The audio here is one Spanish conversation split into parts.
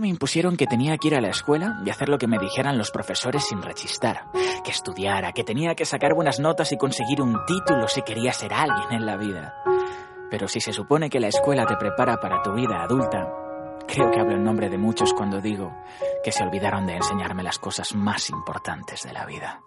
me impusieron que tenía que ir a la escuela y hacer lo que me dijeran los profesores sin rechistar. Que estudiara, que tenía que sacar buenas notas y conseguir un título si quería ser alguien en la vida. Pero si se supone que la escuela te prepara para tu vida adulta, creo que hablo en nombre de muchos cuando digo que se olvidaron de enseñarme las cosas más importantes de la vida.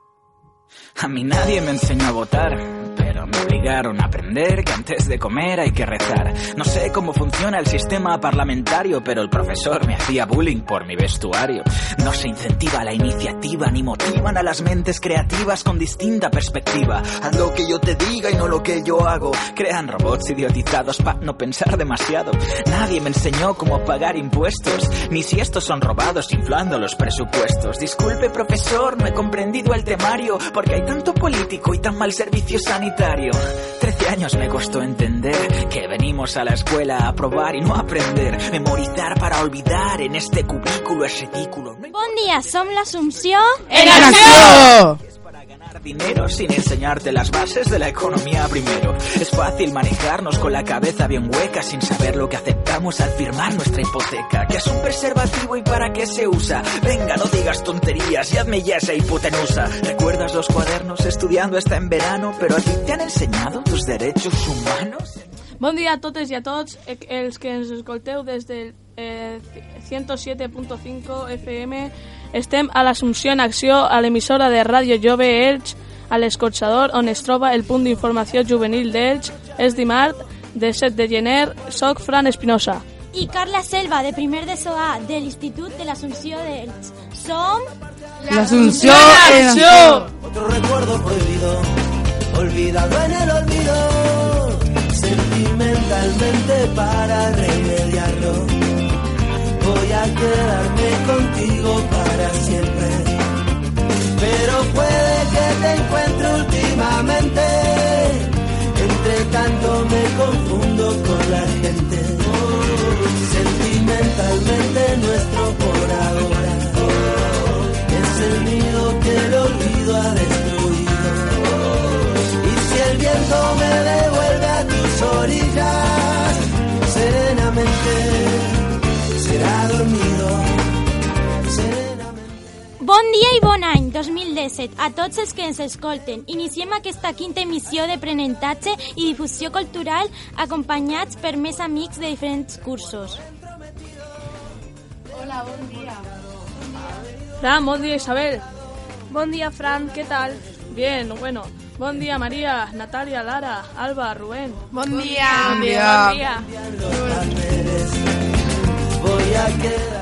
A mí nadie me enseñó a votar, pero me obligaron a aprender que antes de comer hay que rezar. No sé cómo funciona el sistema parlamentario, pero el profesor me hacía bullying por mi vestuario. No se incentiva la iniciativa ni motivan a las mentes creativas con distinta perspectiva. Haz lo que yo te diga y no lo que yo hago. Crean robots idiotizados para no pensar demasiado. Nadie me enseñó cómo pagar impuestos, ni si estos son robados inflando los presupuestos. Disculpe, profesor, no he comprendido el temario porque hay tanto político y tan mal servicio sanitario. Trece años me costó entender que venimos a la escuela a probar y no a aprender. Memorizar para olvidar en este cubículo es ridículo. No hay Bon dia, som l'Assumpció. ¡En acció! Ganar dinero sin enseñarte las bases de la economía primero. Es fácil manejarnos con la cabeza bien hueca sin saber lo que aceptamos al firmar nuestra hipoteca. ¿Qué es un preservativo y para qué se usa? Venga, no digas tonterías y hazme ya esa hipotenusa. ¿Recuerdas los cuadernos estudiando hasta en verano? Pero a ti te han enseñado tus derechos humanos? Bon dia a totes i a tots eh, els que ens escolteu des del eh, 107.5 FM. Estem a l'Assumpció en Acció, a l'emissora de Ràdio Jove Elx, a l'escorxador on es troba el punt d'informació juvenil d'Elx. És dimarts, de 7 de gener. Soc Fran Espinosa. I Carla Selva, de primer de SOA, de l'Institut de l'Assumpció d'Elx. Som... L'Assumpció en acció! Otro recuerdo prohibido, olvidado en el olvido, sentimentalmente para remediarlo. Voy a quedarme contigo para siempre, pero puede que te encuentre últimamente. Entre tanto me confundo con la gente, sentimentalmente nuestro por ahora es el nido que el olvido ha destruido. Y si el viento me Bon dia i bon any 2017 a tots els que ens escolten. Iniciem aquesta quinta emissió d'aprenentatge i difusió cultural acompanyats per més amics de diferents cursos. Fran, bon dia Isabel. Bon dia, Fran, què tal? Bien, bueno. Bon dia María, Natalia, Lara, Alba, Rubén. Bon dia. Bon dia. Bon dia. Voy a quedarme.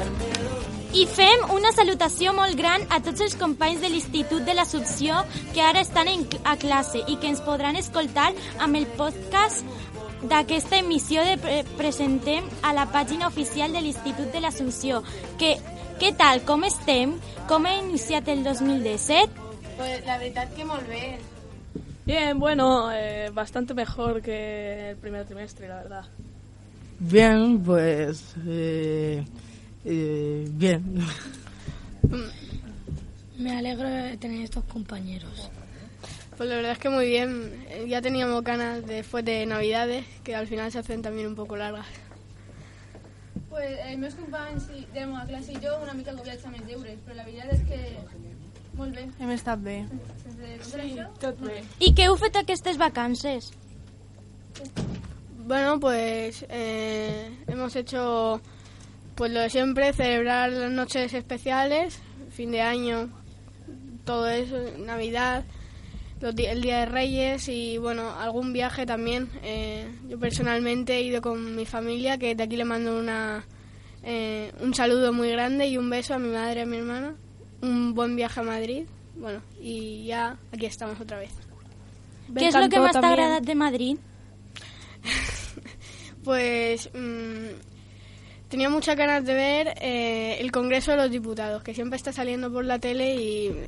I fem una salutació molt gran a tots els companys de l'Institut de l'Assumpció que ara estan en, a classe i que ens podran escoltar amb el podcast d'aquesta emissió de pre presentem a la pàgina oficial de l'Institut de l'Assumpció. Que, què tal? Com estem? Com ha iniciat el 2017? Pues la veritat que molt bé. Bien, bueno, eh, bastante mejor que el primer trimestre, la verdad. Bien, pues... eh, eh, bien. Me alegro de tener estos compañeros. Pues la verdad es que muy bien. Eh, Ya teníamos ganas después de Navidades, que al final se hacen también un poco largas. Pues els meus companys de la meva classe i jo una mica agobiats amb els deures, però la veritat és que molt bé. Hem estat bé. Això, Tot bé. I què heu fet aquestes vacances? Bueno, pues eh, hemos hecho pues lo de siempre, celebrar las noches especiales, fin de año, todo eso, Navidad, los di- el Día de Reyes y bueno, algún viaje también. Eh, yo personalmente he ido con mi familia, que de aquí le mando una, eh, un saludo muy grande y un beso a mi madre y a mi hermana. Un buen viaje a Madrid. Bueno, y ya aquí estamos otra vez. Què és el que més t'ha agradat de Madrid? Pues mm, tenía muchas ganas de ver eh, el Congreso de los Diputados, que siempre está saliendo por la tele y,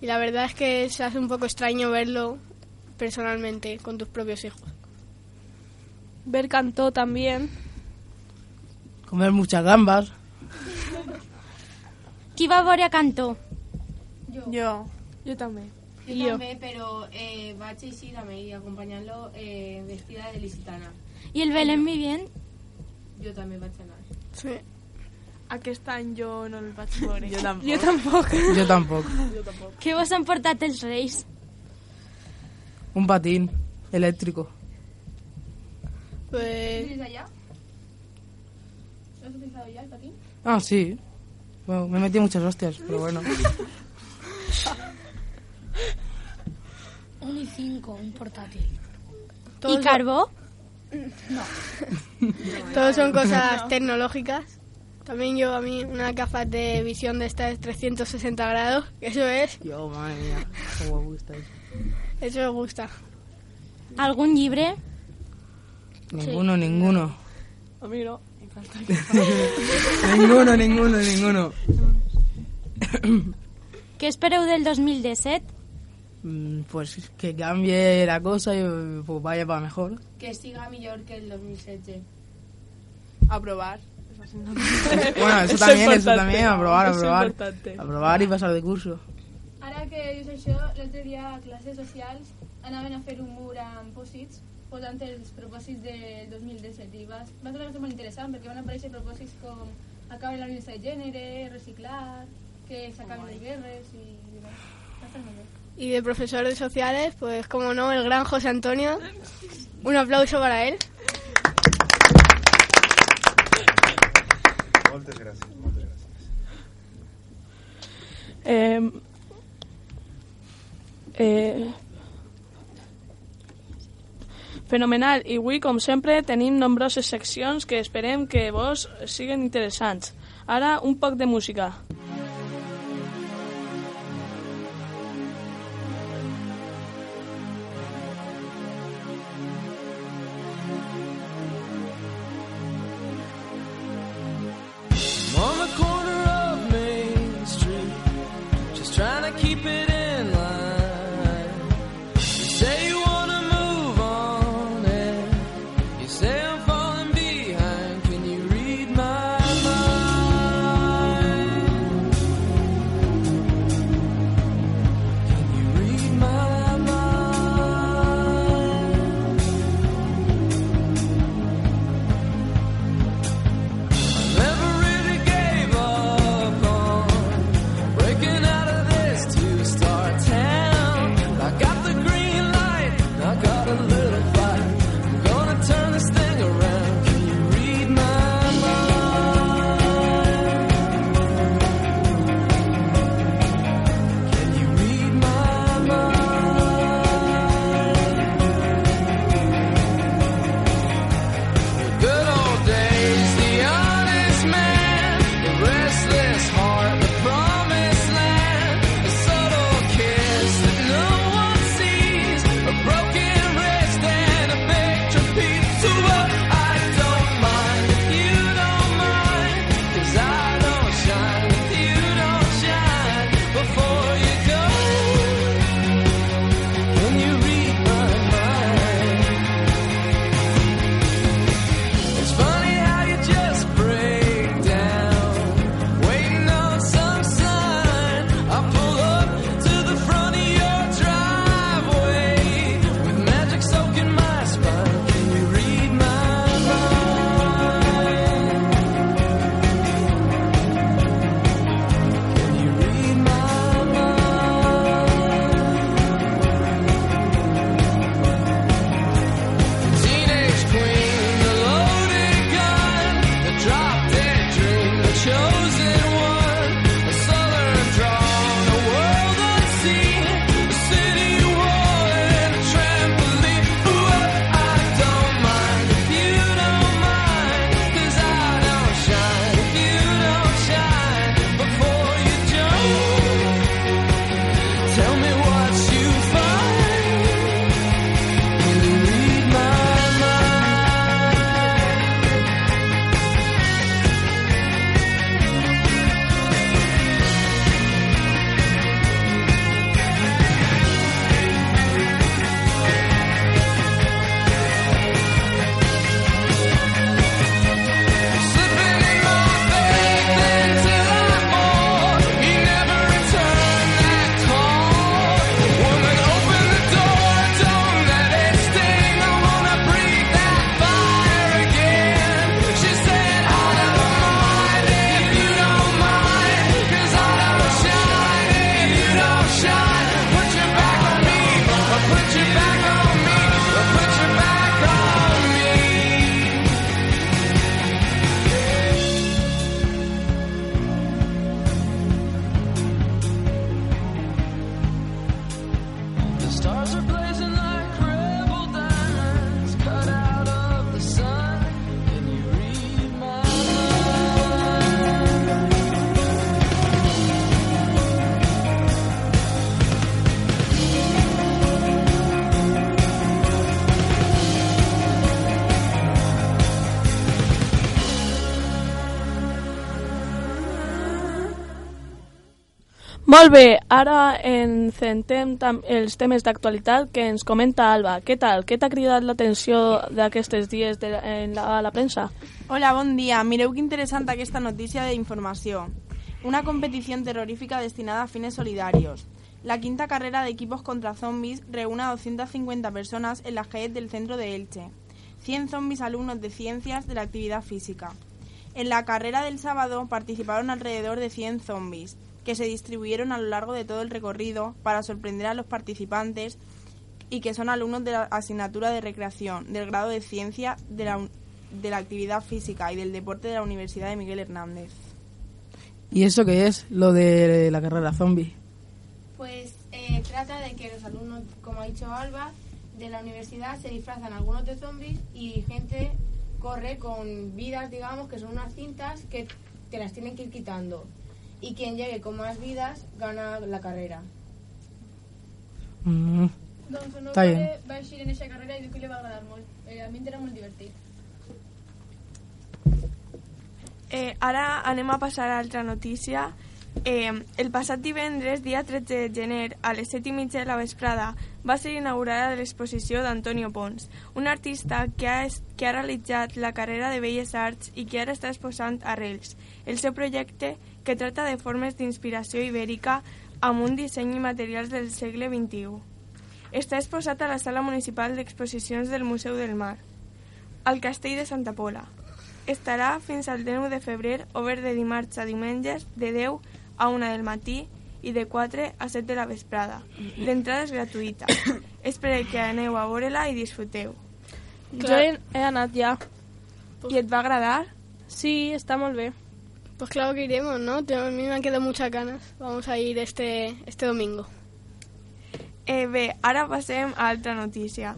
y la verdad es que se hace un poco extraño verlo personalmente con tus propios hijos. Ver cantó también. Comer muchas gambas. Qui va a Cantó? Yo. Yo también. jo. també, però eh, vaig així també i acompanyant-lo eh, vestida de licitana. I el Belén Vivient? Jo també vaig anar. Sí. Aquest any jo no el vaig veure. Jo tampoc. Jo tampoc. Jo tampoc. Jo tampoc. Què vos han portat els reis? Un patín eléctrico. Pues ¿Tienes allá? ¿Lo has utilizado ya el patín? Ah, sí. Bueno, me metí muchas hostias, pero bueno. Un i 5, un portátil. ¿Y carbó? Todos son cosas tecnológicas. También yo a mí unas gafas de visión de estas 360 grados. que Eso es, Yo, madre mía, cómo me gusta eso. eso me gusta. ¿Algún llibre? Ninguno, ninguno. A no. ninguno, ninguno, ninguno. Què espereu del 2017? Mm, Pues que cambie la cosa y pues vaya para mejor. Que siga mejor que el 2007. Aprovar. Bueno, eso también, eso también, aprobar, És aprobar. Aprobar y pasar de curso. Ara que dius això, l'altre dia a classes socials anaven a fer un mur amb pòsits posant els propòsits del 2017 i va, va ser una cosa molt interessant perquè van aparèixer propòsits com acabar la violència de gènere, reciclar, que s'acaben les guerres i demás. Va estar molt bé. Y de profesores sociales, pues como no, el gran José Antonio. Un aplauso para él. Moltes gràcies, moltes gràcies. Eh, eh, fenomenal. I avui, com sempre, tenim nombroses seccions que esperem que vos siguen interessants. Ara, un poc de música. on Molt bé, ara tam- els temes d'actualitat que ens comenta Alba. Què tal? Què t'ha cridat l'atenció d'aquests dies de, en la, a la premsa? Hola, bon dia. Mireu que interessant aquesta notícia d'informació. Una competición terrorífica destinada a fines solidarios. La quinta carrera de equipos contra zombies reúne a 250 personas en las calles del centro de Elche. 100 zombies alumnos de ciencias de la actividad física. En la carrera del sábado participaron alrededor de 100 zombies, que se distribuyeron a lo largo de todo el recorrido para sorprender a los participantes y que son alumnos de la asignatura de recreación del grado de ciencia de la, de la actividad física y del deporte de la Universidad de Miguel Hernández. ¿Y eso qué es? Lo de la carrera zombie. Pues eh, trata de que los alumnos, como ha dicho Alba, de la universidad se disfrazan algunos de zombies y gente corre con vidas, digamos, que son unas cintas que te las tienen que ir quitando. Y quien llegue con más vidas gana la carrera. Mm. Doncs el meu Està bé. pare va eixir en aquesta carrera i diu que li va agradar molt. Eh, a mi era molt divertit. Eh, ara anem a passar a altra notícia. Eh, el passat divendres, dia 13 de gener, a les 7 i mitja de la vesprada, va ser inaugurada l'exposició d'Antonio Pons, un artista que ha, que ha realitzat la carrera de Belles Arts i que ara està exposant Arrels, el seu projecte que tracta de formes d'inspiració ibèrica amb un disseny i materials del segle XXI. Està exposat a la Sala Municipal d'Exposicions del Museu del Mar, al Castell de Santa Pola. Estarà fins al 10 de febrer obert de dimarts a diumenges de 10 a 1 del matí i de 4 a 7 de la vesprada. L'entrada és gratuïta. Espero que aneu a veure-la i disfruteu. Jo he, he anat ja. I et va agradar? Sí, està molt bé. Pues claro que iremos, ¿no? A mí me han quedado muchas ganas. Vamos a ir este, este domingo. Eh, bé, ara a altra notícia.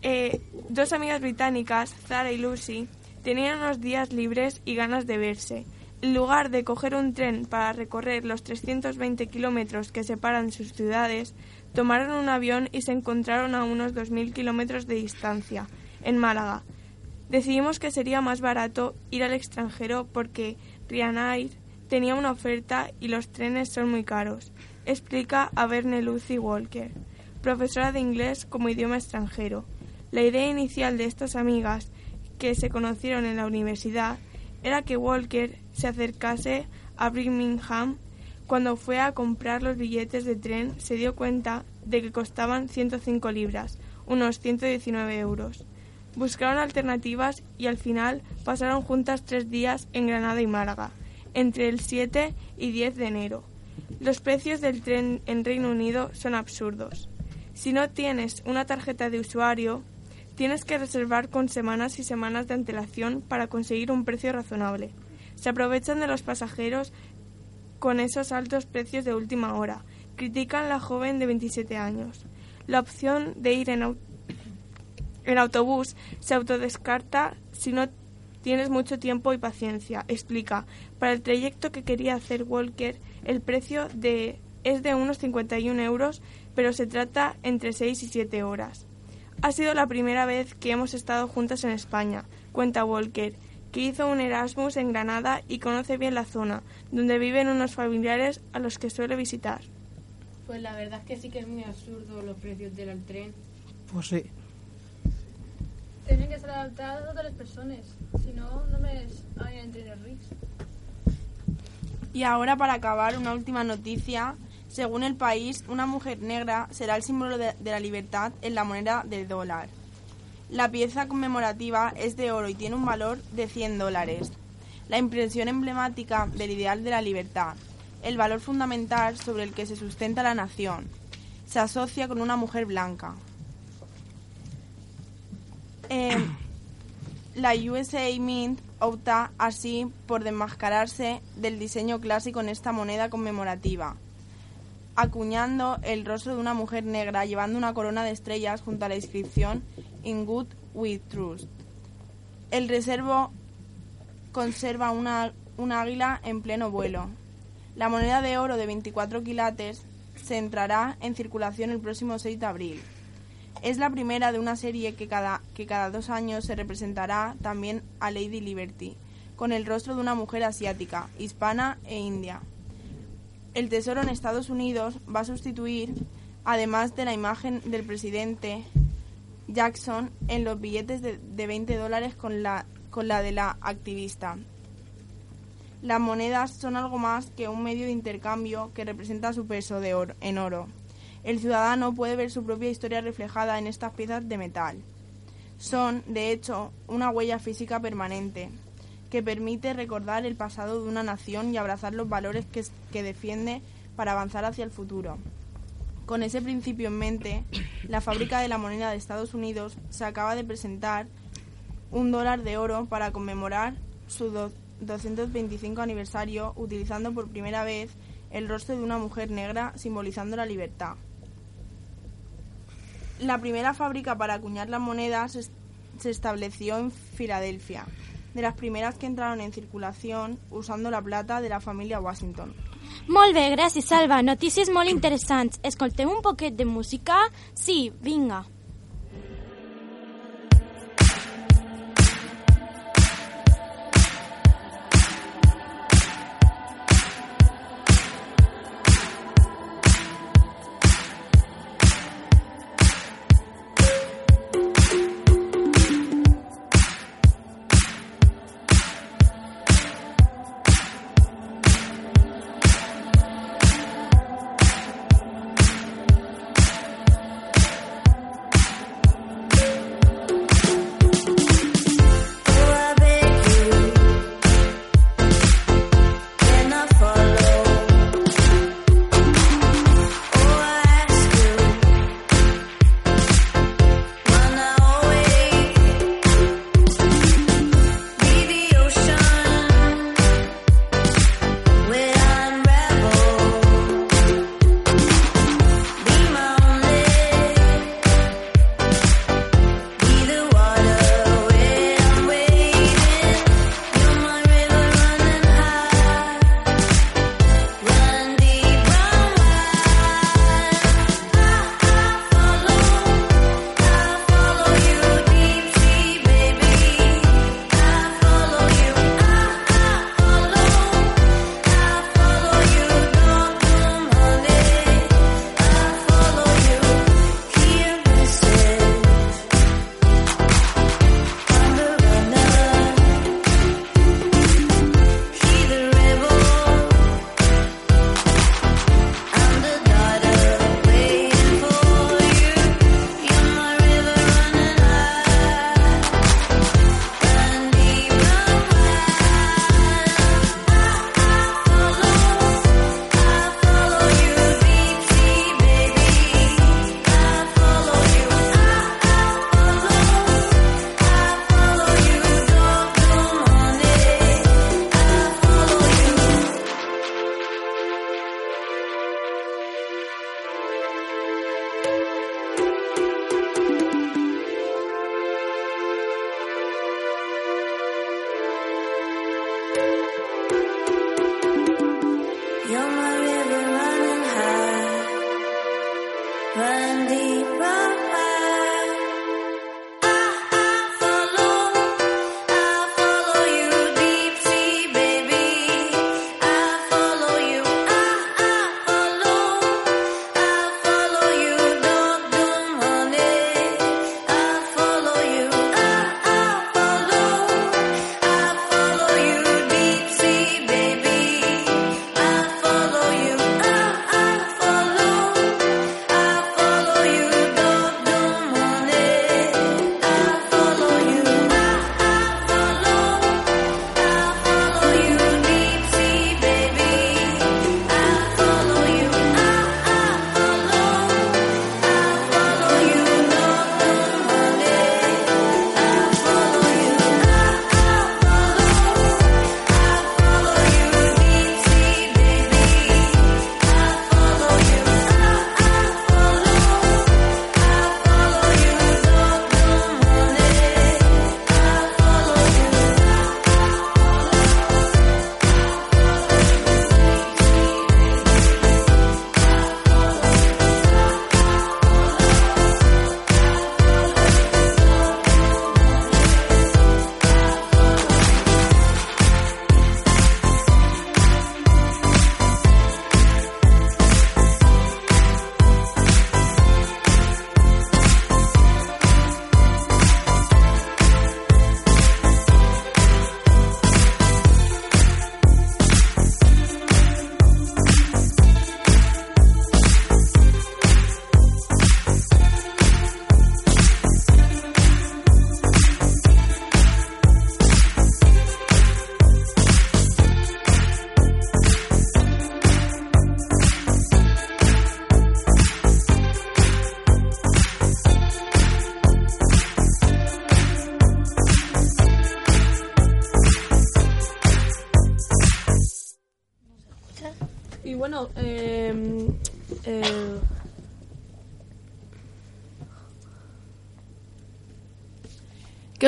Eh, dos amigas británicas, Zara y Lucy, tenían unos días libres y ganas de verse. En lugar de coger un tren para recorrer los 320 kilómetros que separan sus ciudades, tomaron un avión y se encontraron a unos 2.000 kilómetros de distancia, en Málaga. Decidimos que sería más barato ir al extranjero porque Ryanair tenía una oferta y los trenes son muy caros, explica a Verne Lucy Walker, profesora de inglés como idioma extranjero. La idea inicial de estas amigas, que se conocieron en la universidad, era que Walker se acercase a Birmingham. Cuando fue a comprar los billetes de tren, se dio cuenta de que costaban 105 libras, unos 119 euros. Buscaron alternativas y al final pasaron juntas tres días en Granada y Málaga, entre el 7 y 10 de enero. Los precios del tren en Reino Unido son absurdos. Si no tienes una tarjeta de usuario, tienes que reservar con semanas y semanas de antelación para conseguir un precio razonable. Se aprovechan de los pasajeros con esos altos precios de última hora. Critican la joven de 27 años. La opción de ir en, en autobús se autodescarta si no tienes mucho tiempo y paciencia, explica. Para el trayecto que quería hacer Walker, el precio de, es de unos 51 euros, pero se trata entre 6 y 7 horas. Ha sido la primera vez que hemos estado juntas en España, cuenta Walker, que hizo un Erasmus en Granada y conoce bien la zona, donde viven unos familiares a los que suele visitar. Pues la verdad es que sí que es muy absurdo los precios del tren. Pues sí. Tenen que estar adaptats a totes les persones. Si no, aniran entre els rics. Y ahora para acabar una última noticia. Según el país, una mujer negra será el símbolo de, de la libertad en la moneda del dólar. La pieza conmemorativa es de oro y tiene un valor de 100 dólares. La impresión emblemática del ideal de la libertad, el valor fundamental sobre el que se sustenta la nación, se asocia con una mujer blanca. Eh, la USA Mint opta así por desmascararse del diseño clásico en esta moneda conmemorativa, acuñando el rostro de una mujer negra llevando una corona de estrellas junto a la inscripción In Good with Trust. El reservo conserva una, un águila en pleno vuelo. La moneda de oro de 24 quilates se entrará en circulación el próximo 6 de abril. Es la primera de una serie que cada, que cada dos años se representará también a Lady Liberty, con el rostro de una mujer asiática, hispana e india. El Tesoro en Estados Unidos va a sustituir, además de la imagen del presidente Jackson, en los billetes de, de 20 dólares con la, con la de la activista. Las monedas son algo más que un medio de intercambio que representa su peso de oro, en oro. El ciudadano puede ver su propia historia reflejada en estas piezas de metal. Son, de hecho, una huella física permanente que permite recordar el pasado de una nación y abrazar los valores que, defiende para avanzar hacia el futuro. Con ese principio en mente, la fábrica de la moneda de Estados Unidos se acaba de presentar un dólar de oro para conmemorar su do- 225 aniversario utilizando por primera vez el rostro de una mujer negra simbolizando la libertad. La primera fábrica para acuñar las monedas se estableció en Filadelfia, de las primeras que entraron en circulación usando la plata de la familia Washington. Molt bé, Salva. Notícies molt interessants. Un poquet de música? Sí, deeper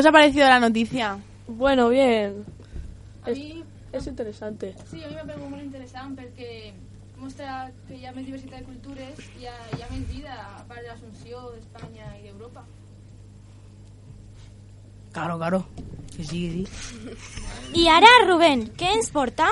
os ha parecido la noticia? bueno, bien. A Es, mi, és interessante. sí, a mi m'ha paregut molt interessant perquè mostra que hi ha més diversitat de cultures i hi ha, hi ha més vida a part de l'Assumpció d'Espanya i d'Europa. Claro, claro. Que sí, que sí. Y ahora, Rubén, ¿qué ens porta?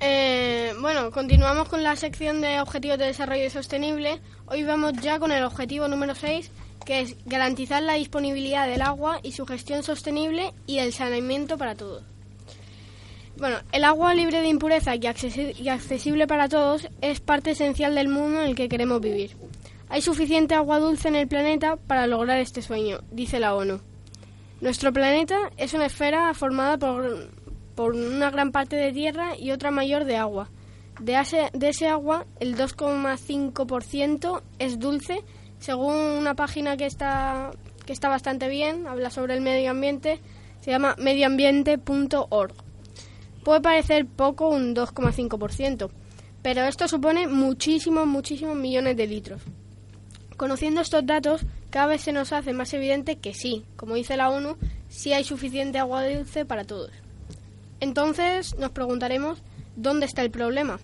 Eh, bueno, continuamos con la sección de Objetivos de Desarrollo Sostenible. Hoy vamos ya con el objetivo número 6, que es garantizar la disponibilidad del agua y su gestión sostenible y el saneamiento para todos. Bueno, el agua libre de impureza y, accesi- y accesible para todos es parte esencial del mundo en el que queremos vivir. Hay suficiente agua dulce en el planeta para lograr este sueño, dice la ONU. Nuestro planeta es una esfera formada por, por una gran parte de tierra y otra mayor de agua. De ese, de ese agua, el 2,5% es dulce, según una página que está, que está bastante bien, habla sobre el medio ambiente, se llama medioambiente.org. Puede parecer poco un 2,5%, pero esto supone muchísimos, muchísimos millones de litros. Conociendo estos datos, cada vez se nos hace más evidente que sí, como dice la ONU, sí hay suficiente agua dulce para todos. Entonces nos preguntaremos, ¿dónde está el problema?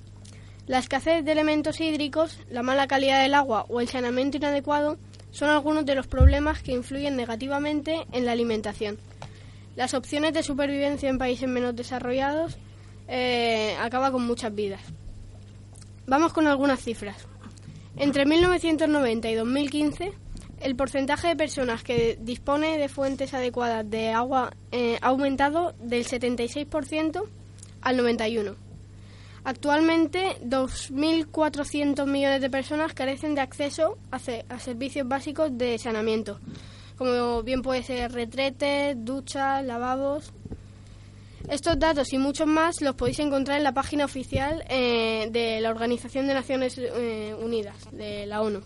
La escasez de elementos hídricos, la mala calidad del agua o el saneamiento inadecuado son algunos de los problemas que influyen negativamente en la alimentación. Las opciones de supervivencia en países menos desarrollados eh, acaba con muchas vidas. Vamos con algunas cifras. Entre 1990 y 2015, el porcentaje de personas que dispone de fuentes adecuadas de agua eh, ha aumentado del 76% al 91%. Actualmente, 2.400 millones de personas carecen de acceso a, servicios básicos de saneamiento, como bien puede ser retretes, duchas, lavabos. Estos datos y muchos más los podéis encontrar en la página oficial eh, de la Organización de Naciones eh, Unidas, de la ONU.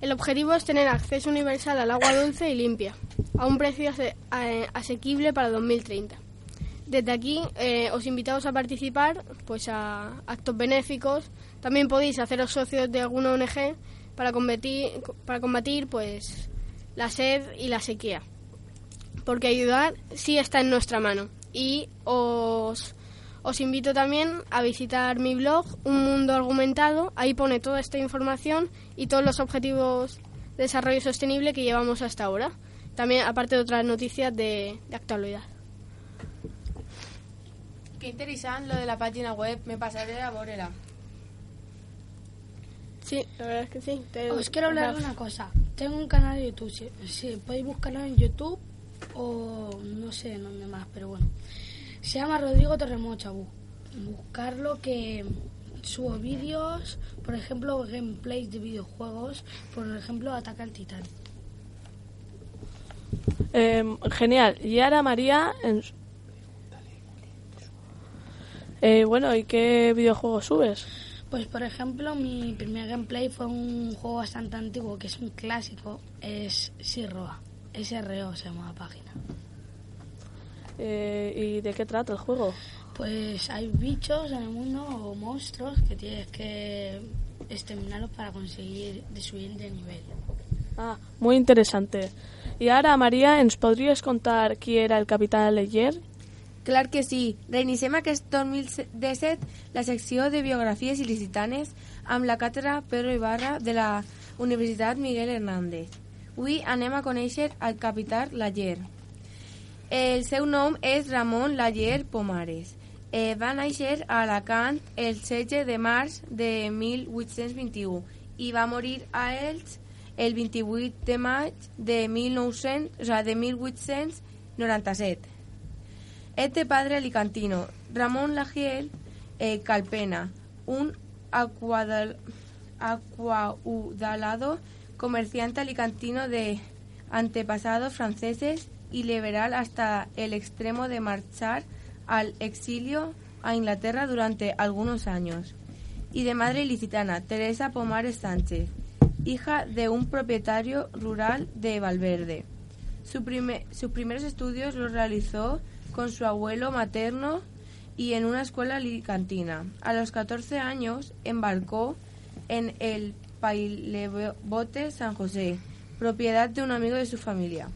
El objetivo es tener acceso universal al agua dulce y limpia, a un precio eh, asequible para 2030. Desde aquí eh, os invitamos a participar pues a actos benéficos. También podéis haceros socios de alguna ONG para combatir, para combatir pues la sed y la sequía. Porque ayudar sí está en nuestra mano. Y os, os invito también a visitar mi blog, Un Mundo Argumentado. Ahí pone toda esta información y todos los objetivos de desarrollo sostenible que llevamos hasta ahora. También aparte de otras noticias de, de actualidad. Qué interesante lo de la página web. Me pasaré a Borela. Sí, la verdad es que sí. Te- Os quiero hablar de una cosa. Tengo un canal de YouTube. Si, si podéis buscarlo en YouTube o no sé en dónde más, pero bueno. Se llama Rodrigo Torremocha. Bu- Buscarlo que subo vídeos, por ejemplo, gameplays de videojuegos, por ejemplo, Ataca al Titán. Eh, genial. Y ahora María... En... Eh, bueno, ¿y qué videojuego subes? Pues por ejemplo, mi primer gameplay fue un juego bastante antiguo, que es un clásico, es Sirroa. SRO se llama la página. Eh, ¿Y de qué trata el juego? Pues hay bichos en el mundo o monstruos que tienes que exterminarlos para conseguir de subir de nivel. Ah, muy interesante. Y ahora, María, ¿ens podries contar qui era el capitán Leyer? Clar que sí. Reiniciem aquest 2017 la secció de biografies il·licitanes amb la càtedra Pedro Ibarra de la Universitat Miguel Hernández. Avui anem a conèixer el capità Laller. El seu nom és Ramon Laller Pomares. Eh, va néixer a Alacant el 16 de març de 1821 i va morir a Elx el 28 de maig de, 1900, o sea, de 1897. Este padre alicantino, Ramón Lagiel eh, Calpena, un acuadal- acuaudalado comerciante alicantino de antepasados franceses y liberal hasta el extremo de marchar al exilio a Inglaterra durante algunos años. Y de madre ilicitana, Teresa Pomares Sánchez, hija de un propietario rural de Valverde. Sus primeros estudios los realizó con su abuelo materno y en una escuela alicantina. A los 14 años embarcó en el pailebote San José, propiedad de un amigo de su familia.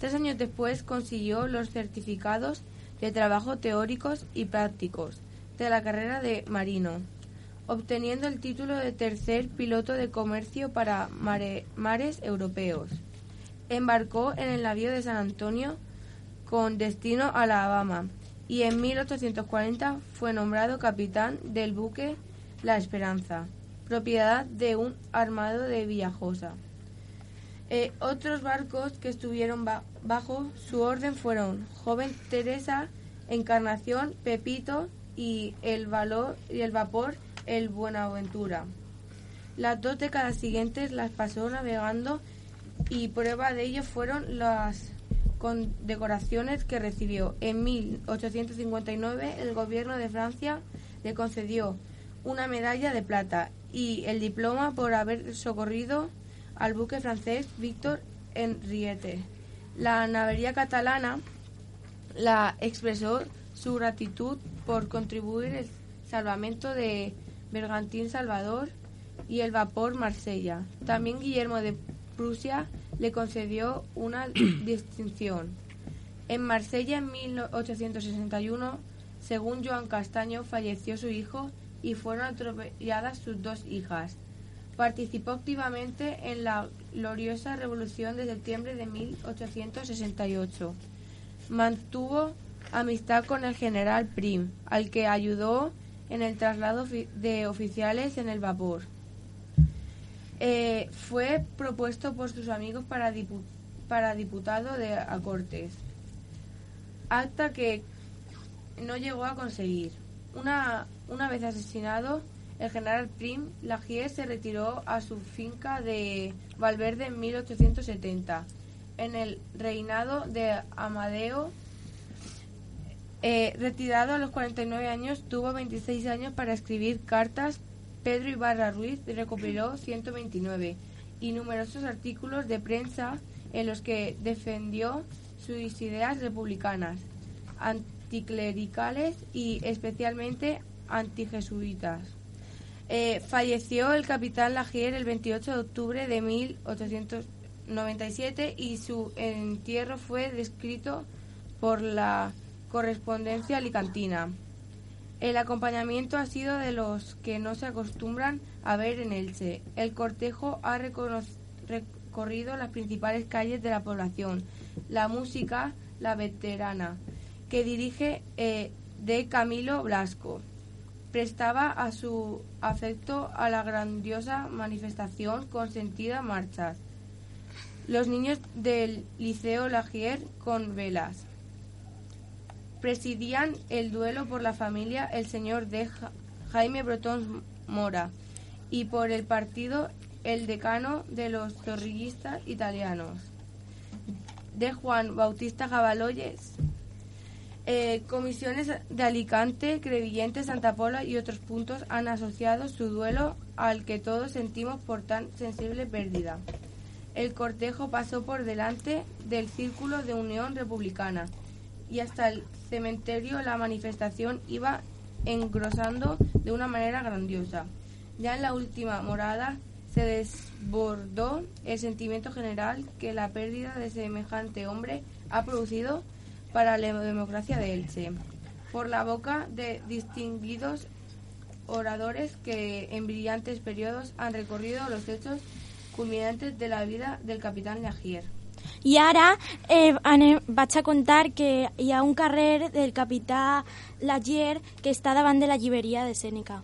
Tres años después consiguió los certificados de trabajo teóricos y prácticos de la carrera de marino, obteniendo el título de tercer piloto de comercio para mare- mares europeos. Embarcó en el navío de San Antonio con destino a Alabama y en 1840 fue nombrado capitán del buque La Esperanza, propiedad de un armado de Villajosa. Eh, otros barcos que estuvieron ba- bajo su orden fueron Joven Teresa, Encarnación, Pepito y el, valor, y el vapor El Buenaventura. Las dos décadas siguientes las pasó navegando y prueba de ello fueron las condecoraciones que recibió. En 1859 el gobierno de Francia le concedió una medalla de plata y el diploma por haber socorrido al buque francés Víctor Henriette. La navería catalana la expresó su gratitud por contribuir el salvamento de Bergantín Salvador y el vapor Marsella. También Guillermo de Prusia le concedió una distinción. En Marsella en 1861, según Joan Castaño, falleció su hijo y fueron atropelladas sus dos hijas. Participó activamente en la gloriosa Revolución de septiembre de 1868. Mantuvo amistad con el general Prim, al que ayudó en el traslado de oficiales en el vapor. Eh, fue propuesto por sus amigos para, dipu- para diputado de a Cortes, acta que no llegó a conseguir. Una, una vez asesinado, el general Prim Lagier se retiró a su finca de Valverde en 1870. En el reinado de Amadeo, eh, retirado a los 49 años, tuvo 26 años para escribir cartas. Pedro Ibarra Ruiz recopiló 129 y numerosos artículos de prensa en los que defendió sus ideas republicanas, anticlericales y especialmente antijesuitas. Eh, falleció el capitán Lagier el 28 de octubre de 1897 y su entierro fue descrito por la correspondencia alicantina. El acompañamiento ha sido de los que no se acostumbran a ver en Elche. El cortejo ha recorrido las principales calles de la población. La música, la veterana, que dirige eh, de Camilo Blasco, prestaba a su afecto a la grandiosa manifestación con sentidas marchas. Los niños del Liceo Lagier con velas. Presidían el duelo por la familia el señor de Ja- Jaime Brotón Mora y por el partido el decano de los zorrillistas italianos de Juan Bautista Jabaloyes eh, comisiones de Alicante, Crevillente, Santa Pola y otros puntos han asociado su duelo al que todos sentimos por tan sensible pérdida. El cortejo pasó por delante del Círculo de Unión Republicana y hasta el cementerio la manifestación iba engrosando de una manera grandiosa. Ya en la última morada se desbordó el sentimiento general que la pérdida de semejante hombre ha producido para la democracia de Elche, por la boca de distinguidos oradores que en brillantes periodos han recorrido los hechos culminantes de la vida del capitán Lagier. I ara eh, anem, vaig a contar que hi ha un carrer del capità Lagier que està davant de la llibreria de Sèneca.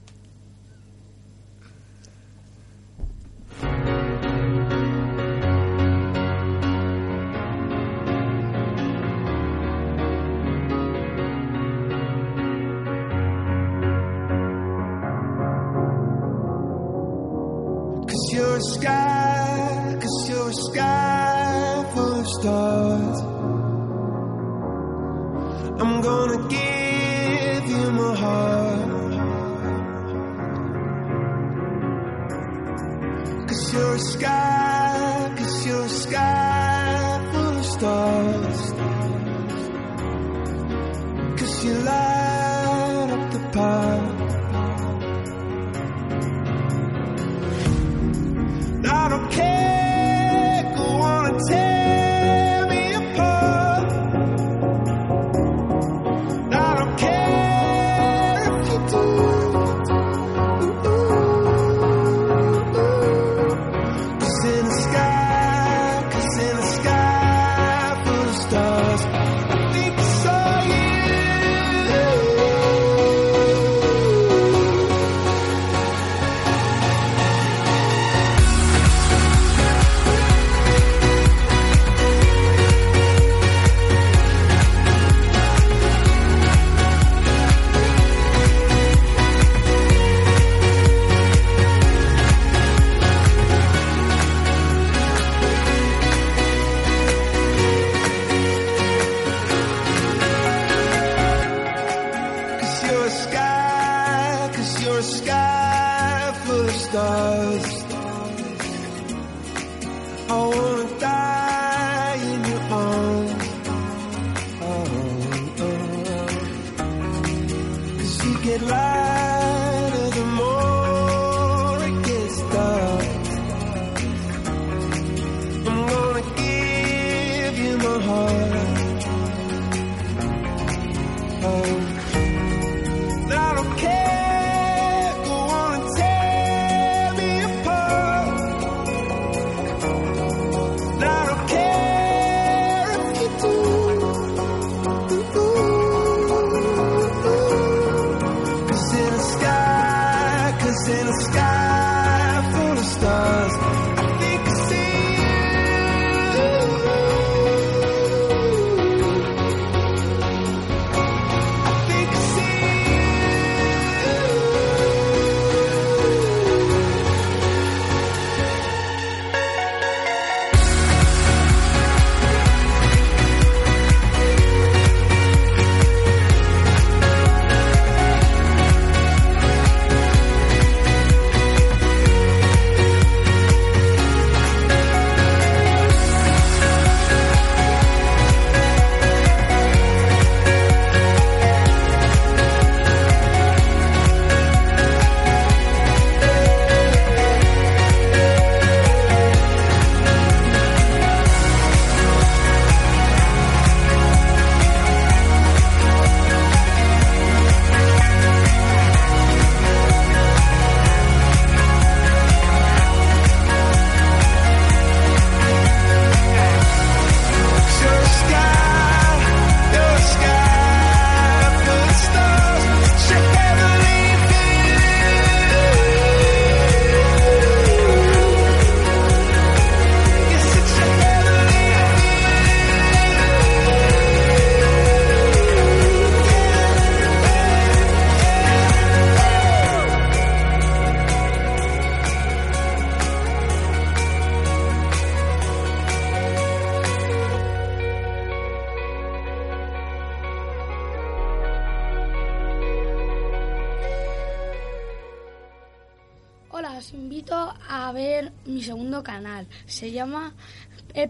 Cause you're a sky, Gonna give you my heart. Cause you're a sky, cause you're a sky full of stars.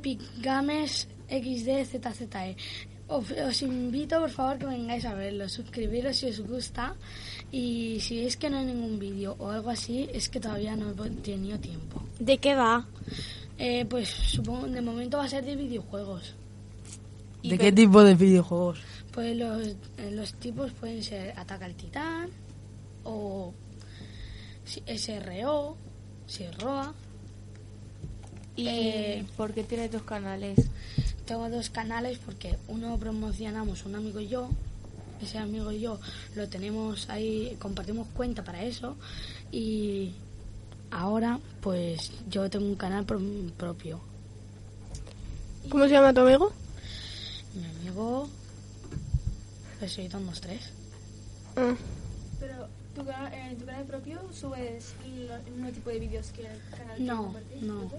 Epic Games XDZZE. Os, os invito, por favor, que vengáis a verlo. Suscribiros si os gusta. Y si veis que no hay ningún vídeo o algo así, es que todavía no he tenido tiempo. ¿De qué va? Eh, pues supongo, de momento va a ser de videojuegos. ¿De qué tipo de videojuegos? Pues los, eh, los tipos pueden ser Ataca al Titán o si- SRO, SROA. ¿Y Eh, por qué tienes dos canales? Tengo dos canales porque uno promocionamos un amigo y yo. Ese amigo y yo lo tenemos ahí, compartimos cuenta para eso. Y ahora, pues yo tengo un canal pro- propio. ¿Cómo se llama tu amigo? Mi amigo, pues soy dos tres. Ah. Pero tu canal, en tu canal propio subes el mismo tipo de vídeos que el canal que No, compartís, no.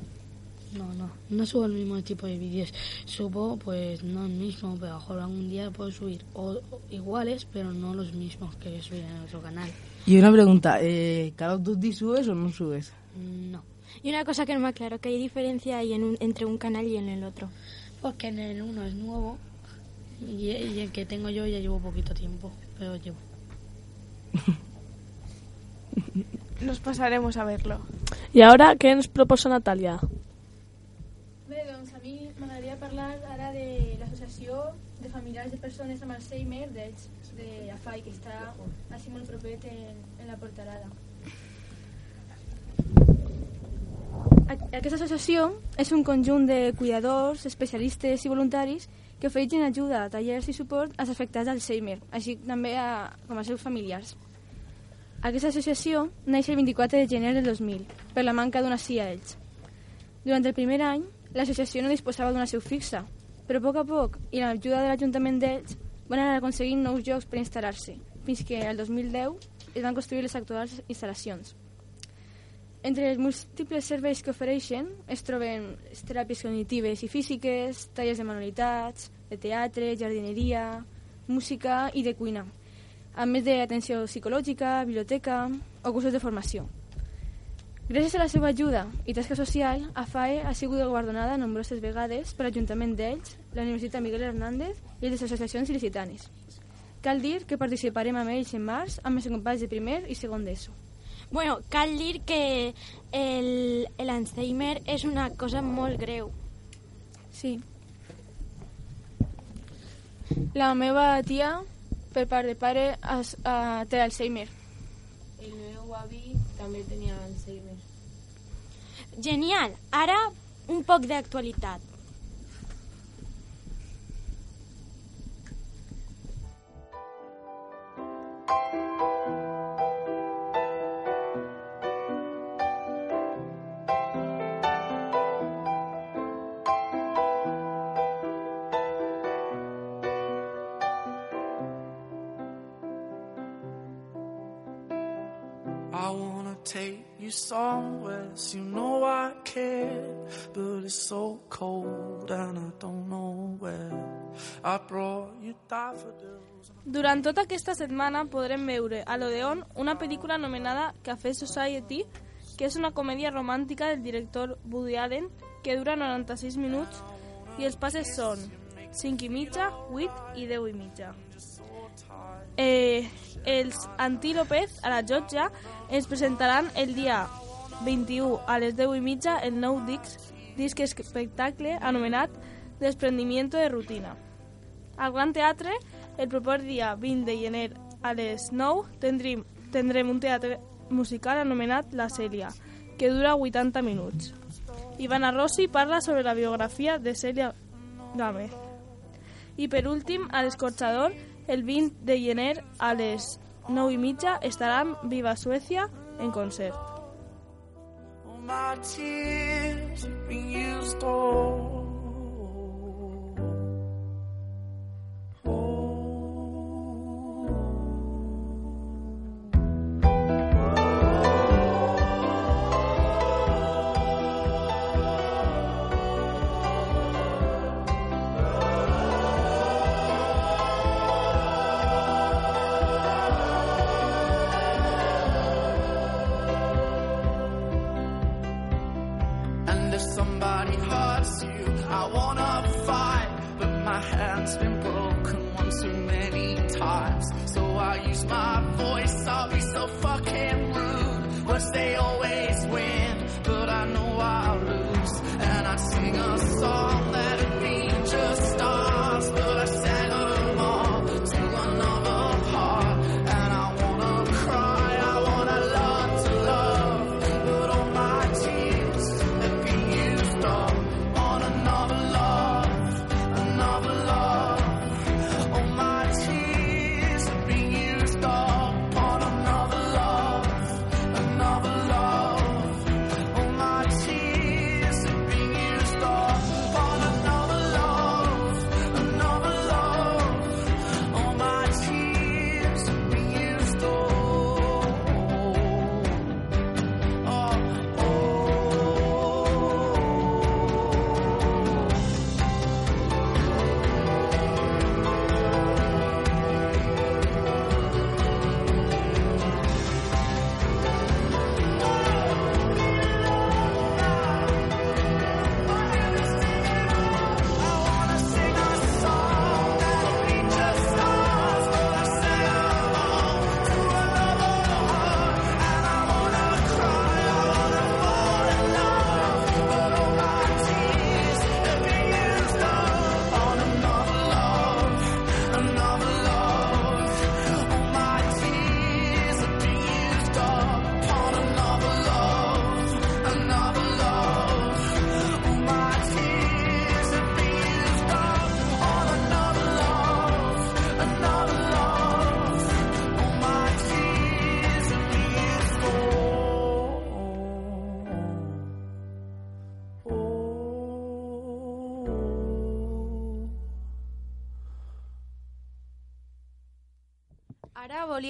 No, no, no subo el mismo tipo de vídeos. Subo, pues, no el mismo, pero a lo mejor algún día puedo subir o, o iguales, pero no los mismos que subí en otro canal. Y una pregunta, eh, ¿Call of Duty subes o no subes? No. Y una cosa que no me aclaro, que hay diferencia ahí en un- entre un canal y en el otro. Porque en el uno es nuevo y, y el que tengo yo ya llevo poquito tiempo, pero llevo. Nos pasaremos a verlo. I ara què ens proposa Natàlia? Parlar ara de l'associació de familiars de persones amb Alzheimer d'Elx, de AFAI, que està així molt propet en, en la Portalada. Aquesta associació és un conjunt de cuidadors, especialistes i voluntaris que ofereixen ajuda, tallers i suport als afectats d'Alzheimer, així també a, com als seus familiars. Aquesta associació neix el 24 de gener del 2000 per la manca d'una CIA a ells. Durant el primer any, l'associació no disposava d'una seu fixa, però a poc a poc, i amb l'ajuda de l'Ajuntament d'Elx, van anar aconseguint nous llocs per instal·lar-se, fins que el 2010 es van construir les actuals instal·lacions. Entre els múltiples serveis que ofereixen es troben teràpies cognitives i físiques, tallers de manualitats, de teatre, jardineria, música i de cuina, a més d'atenció psicològica, biblioteca o cursos de formació. Gràcies a la seva ajuda i tasca social, AFAE ha sigut guardonada nombroses vegades per l'Ajuntament d'Elx, la Universitat Miguel Hernández i les associacions il·licitanis. Cal dir que participarem amb ells en març amb els companys de primer i segon d'ESO. Bueno, cal dir que el- l'Alzheimer és una cosa molt greu. Sí. La meva tia, per part de pare, es, uh, té Alzheimer. El meu avi també tenia Alzheimer. Genial! Ara, un poc d'actualitat. Take you somewhere, so you know I care, but it's so cold and I don't know where. I brought you daffodils. Durant tota aquesta setmana podrem veure a l'Odeon una pel·lícula anomenada Café Society, que és una comèdia romàntica del director Woody Allen que dura 96 minuts i els passes són 5 i mitja, 8 i 10 i mitja. Eh, els Antílopez a la Jotja ens presentaran el dia 21 a les 10 i mitja el nou disc, disc espectacle anomenat Desprendimiento de rutina. Al Gran Teatre, el proper dia 20 de gener a les 9, tindrem, tindrem un teatre musical anomenat La Cèlia, que dura 80 minuts. Ivana Rossi parla sobre la biografia de Cèlia Gámez. I per últim, a l'Escorxador, el 20 de gener a les 9 i mitja estaran Viva Suècia en concert. stay all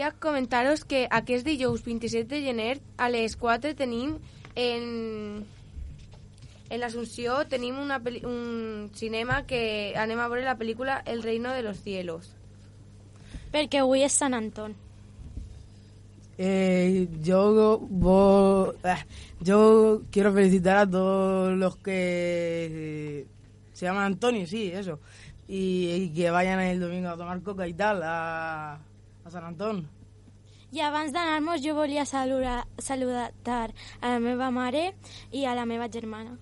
volia comentaros que aquest dijous 27 de gener a les 4 tenim en, en l'Assumpció tenim una peli, un cinema que anem a veure la pel·lícula El reino de los cielos. Perquè avui és Sant Anton. Eh, yo, eh, yo quiero felicitar a todos los que se llaman Antonio, sí, eso. Y, y que vayan el domingo a tomar coca y tal, a, a Sant Anton. I abans d'anar-nos jo volia saludar, saludar a la meva mare i a la meva germana.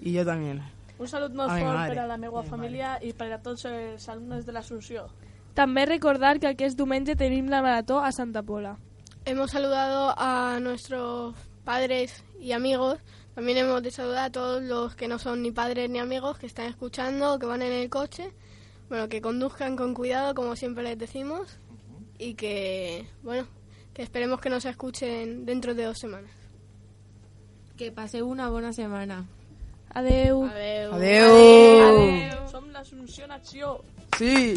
I jo també. Un salut molt a fort per a la meva família mare. i per a tots els alumnes de l'Assumpció. També recordar que aquest diumenge tenim la marató a Santa Pola. Hemos saludado a nuestros padres y amigos. También hemos de saludar a todos los que no son ni padres ni amigos, que están escuchando, que van en el coche. Bueno, que conduzcan con cuidado, como siempre les decimos y que, bueno, que esperemos que nos escuchen dentro de dos semanas. Que pase una buena semana. Adeu. Adeu. Adeu. Adeu. Adeu. Som. Sí.